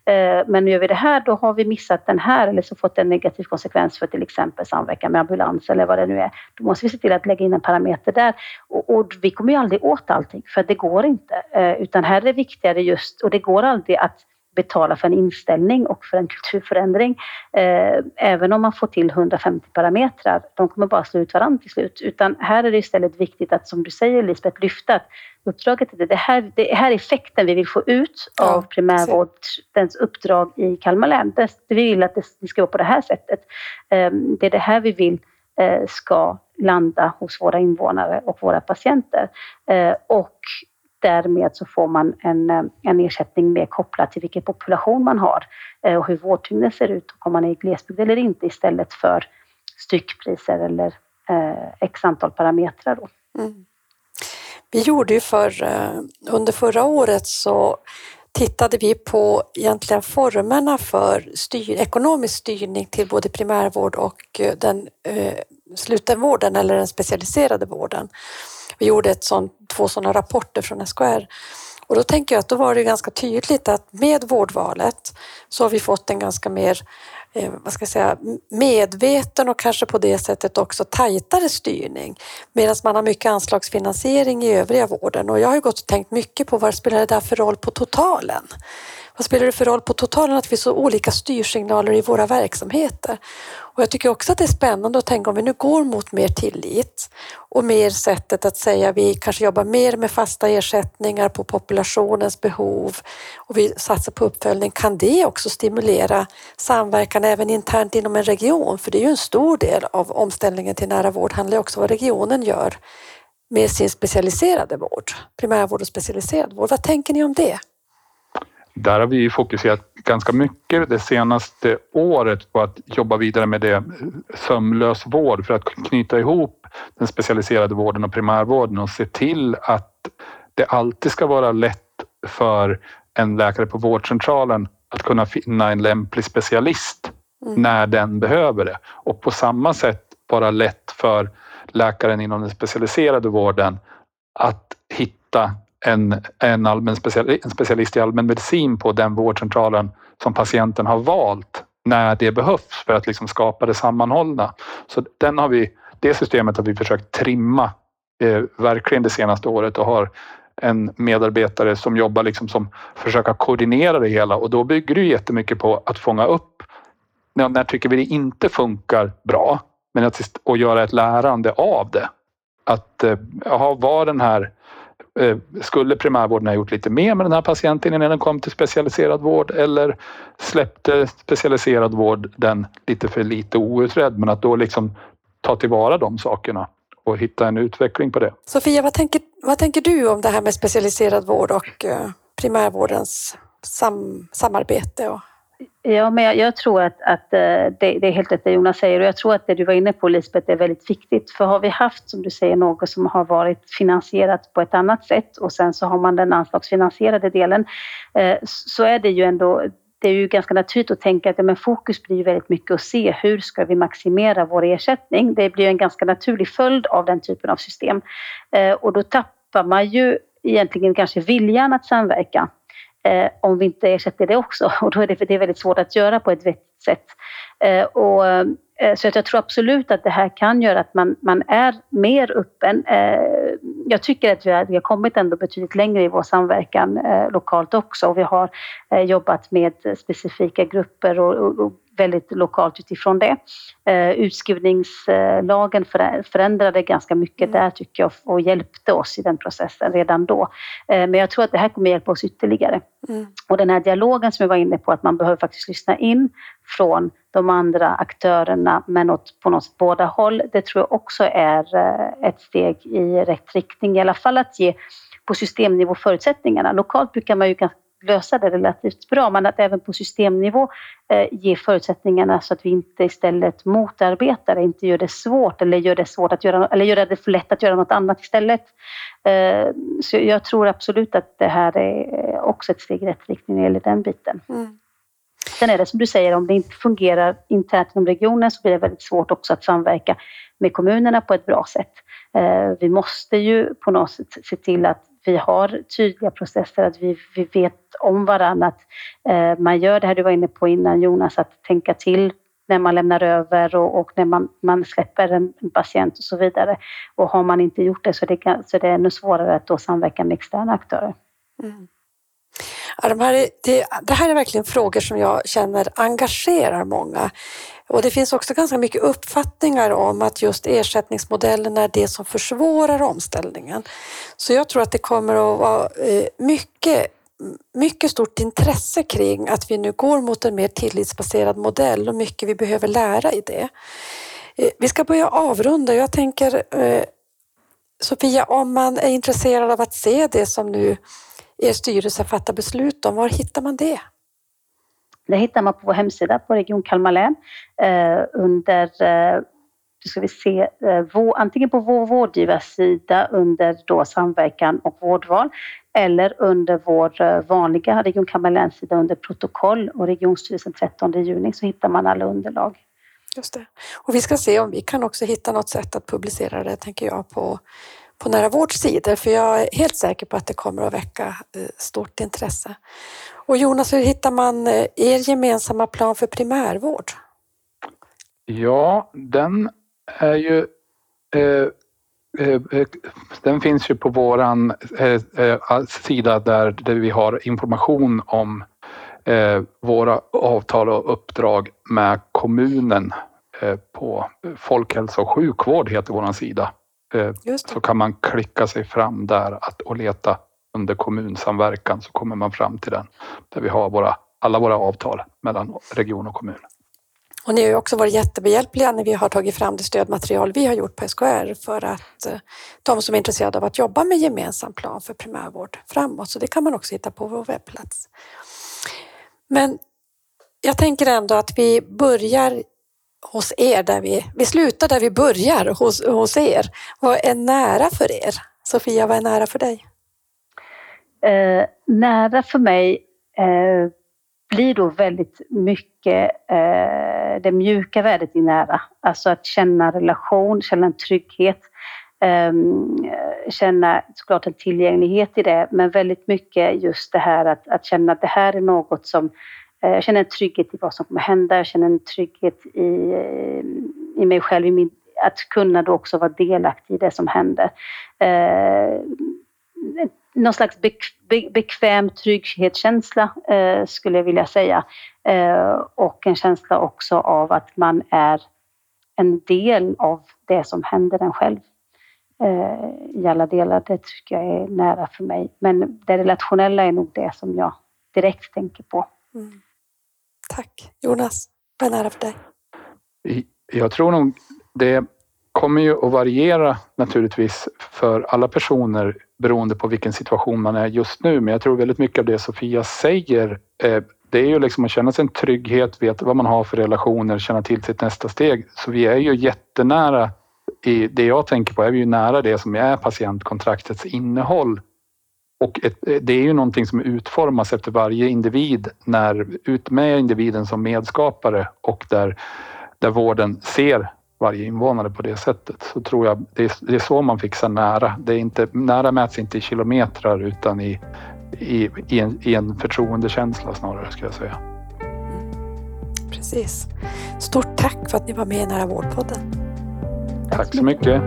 Eh, men gör vi det här, då har vi missat den här eller så fått en negativ konsekvens för till exempel samverkan med ambulans eller vad det nu är. Då måste vi se till att lägga in en parameter där. Och, och vi kommer ju aldrig åt allting, för det går inte. Eh, utan här är det viktigare just, och det går aldrig att betala för en inställning och för en kulturförändring. Eh, även om man får till 150 parametrar, de kommer bara slå ut varandra till slut. Utan här är det istället viktigt att, som du säger Lisbeth, lyfta att uppdraget är det här, det här är effekten vi vill få ut ja, av primärvårdens uppdrag i Kalmar län. Vi vill att det ska vara på det här sättet. Eh, det är det här vi vill eh, ska landa hos våra invånare och våra patienter. Och därmed så får man en, eh, en ersättning mer kopplad till vilken population man har eh, och hur vårdtyngden ser ut och om man är i glesbygd eller inte istället för styckpriser eller eh, x antal parametrar. Då. Mm. Vi gjorde ju för, eh, under förra året så tittade vi på egentligen formerna för styr, ekonomisk styrning till både primärvård och den eh, slutenvården eller den specialiserade vården. Vi gjorde ett sånt, två sådana rapporter från SKR och då tänker jag att då var det ganska tydligt att med vårdvalet så har vi fått en ganska mer eh, vad ska jag säga, medveten och kanske på det sättet också tajtare styrning. Medan man har mycket anslagsfinansiering i övriga vården och jag har ju gått och tänkt mycket på vad spelar det där för roll på totalen? Vad spelar det för roll på totalen att vi så olika styrsignaler i våra verksamheter? Och jag tycker också att det är spännande att tänka om vi nu går mot mer tillit och mer sättet att säga vi kanske jobbar mer med fasta ersättningar på populationens behov och vi satsar på uppföljning. Kan det också stimulera samverkan även internt inom en region? För det är ju en stor del av omställningen till nära vård handlar också om vad regionen gör med sin specialiserade vård, primärvård och specialiserad vård. Vad tänker ni om det? Där har vi fokuserat ganska mycket det senaste året på att jobba vidare med det sömlös vård för att knyta ihop den specialiserade vården och primärvården och se till att det alltid ska vara lätt för en läkare på vårdcentralen att kunna finna en lämplig specialist mm. när den behöver det. Och på samma sätt vara lätt för läkaren inom den specialiserade vården att hitta en, en, allmän special, en specialist i allmänmedicin på den vårdcentralen som patienten har valt när det behövs för att liksom skapa det sammanhållna. Så den har vi, det systemet har vi försökt trimma eh, verkligen det senaste året och har en medarbetare som jobbar liksom som försöker koordinera det hela och då bygger det jättemycket på att fånga upp när, när tycker vi det inte funkar bra men att, och göra ett lärande av det. Att, eh, jaha, var den här Eh, skulle primärvården ha gjort lite mer med den här patienten innan den kom till specialiserad vård eller släppte specialiserad vård den lite för lite outredd men att då liksom ta tillvara de sakerna och hitta en utveckling på det. Sofia, vad tänker, vad tänker du om det här med specialiserad vård och eh, primärvårdens sam, samarbete och Ja, men jag, jag tror att, att eh, det, det, är helt rätt det Jonas säger och jag tror att det du var inne på Lisbeth är väldigt viktigt. För har vi haft, som du säger, något som har varit finansierat på ett annat sätt och sen så har man den anslagsfinansierade delen, eh, så är det ju ändå det är ju ganska naturligt att tänka att ja, men fokus blir väldigt mycket att se hur ska vi maximera vår ersättning. Det blir en ganska naturlig följd av den typen av system. Eh, och då tappar man ju egentligen kanske viljan att samverka eh, om vi inte ersätter det också. Och då är det, det är väldigt svårt att göra på ett vettigt sätt. Eh, och, eh, så så jag tror absolut att det här kan göra att man, man är mer öppen. Eh, jag tycker att vi har, vi har kommit ändå betydligt längre i vår samverkan eh, lokalt också och vi har jobbat med specifika grupper och, och, och väldigt lokalt utifrån det. Eh, utskrivningslagen förändrade ganska mycket mm. där tycker jag och hjälpte oss i den processen redan då. Eh, men jag tror att det här kommer hjälpa oss ytterligare. Mm. Och den här dialogen som jag var inne på, att man behöver faktiskt lyssna in från de andra aktörerna men åt på något sätt båda håll. Det tror jag också är eh, ett steg i rätt riktning, i alla fall att ge på systemnivå förutsättningarna. Lokalt brukar man ju lösa det relativt bra, men att även på systemnivå eh, ge förutsättningarna så att vi inte istället motarbetar det, inte gör det svårt eller gör det svårt att göra, eller gör det för lätt att göra något annat istället. Eh, så jag tror absolut att det här är också ett steg i rätt riktning när det gäller den biten. Mm. Sen är det som du säger, om det inte fungerar internt inom regionen så blir det väldigt svårt också att samverka med kommunerna på ett bra sätt. Eh, vi måste ju på något sätt se till att vi har tydliga processer, att vi, vi vet om varandra, att eh, man gör det här du var inne på innan Jonas, att tänka till när man lämnar över och, och när man, man släpper en, en, patient och så vidare. Och har man inte gjort det så, det, så det är ännu svårare att då samverka med externa aktörer. Mm. Ja, de här, det, det, här är verkligen frågor som jag känner engagerar många. Och det finns också ganska mycket uppfattningar om att just ersättningsmodellen är det som försvårar omställningen. Så jag tror att det kommer att vara eh, mycket mycket stort intresse kring att vi nu går mot en mer tillitsbaserad modell och mycket vi behöver lära i det. Eh, vi ska börja avrunda. Jag tänker eh, Sofia, om man är intresserad av att se det som nu er styrelse fattar beslut om, var hittar man det? Det hittar man på vår hemsida på Region Kalmar län eh, under eh, ska vi se, eh, vår, antingen på vår vårdgivarsida under då samverkan och vårdval eller under vår vanliga Region Kalmar läns sida under protokoll och regionstyrelsen 13 juni så hittar man alla underlag. Just det. Och vi ska se om vi kan också hitta något sätt att publicera det, tänker jag, på på Nära vårds sidor för jag är helt säker på att det kommer att väcka eh, stort intresse. Och Jonas, hur hittar man eh, er gemensamma plan för primärvård? Ja, den är ju eh, eh, eh den finns ju på våran eh, eh sida där, där vi har information om våra avtal och uppdrag med kommunen på folkhälsa och sjukvård heter våran sida. Eh, så kan man klicka sig fram där och leta under kommunsamverkan så kommer man fram till den där vi har våra, alla våra avtal mellan region och kommun. Och ni har ju också varit jättebehjälpliga när vi har tagit fram det stödmaterial vi har gjort på SKR för att eh, de som är intresserade av att jobba med gemensam plan för primärvård framåt. Så det kan man också hitta på vår webbplats. Men jag tänker ändå att vi börjar hos er, där vi, vi slutar där vi börjar hos, hos er. Vad är nära för er? Sofia, vad är nära för dig? Eh, nära för mig eh, blir då väldigt mycket eh, det mjuka värdet i nära. Alltså att känna relation, känna en trygghet, eh, känna såklart en tillgänglighet i det, men väldigt mycket just det här att, att känna att det här är något som Eh, jag känner en trygghet i vad som kommer hända. Jag känner en trygghet i, eh, i mig själv, i min, att kunna då också vara delaktig i det som händer. Eh, någon slags bekväm trygghetskänsla eh, skulle jag vilja säga. Eh, och en känsla också av att man är en del av det som händer en själv. eh, i alla delar. Det tycker jag är nära för mig. Men det relationella är nog det som jag direkt tänker på. Mm. Tack. Jonas, vad är nära för dig? Jag tror nog det kommer ju att variera naturligtvis för alla personer beroende på vilken situation man är just nu. Men jag tror väldigt mycket av det Sofia säger eh, det är ju liksom att känna sig en trygghet, veta vad man har för relationer, känna till sitt nästa steg. Så vi är ju jättenära i det jag tänker på är vi ju nära det som är patientkontraktets innehåll. Och ett, det är ju någonting som utformas efter varje individ när ut med individen som medskapare och där, där vården ser varje invånare på det sättet så tror jag det är, det är så man fixar nära. Det är inte, nära mäts inte i kilometrar utan i, i, i, en, i en förtroendekänsla snarare skulle jag säga. Precis. Stort tack för att ni var med i Nära vårdpodden. Tack så mycket.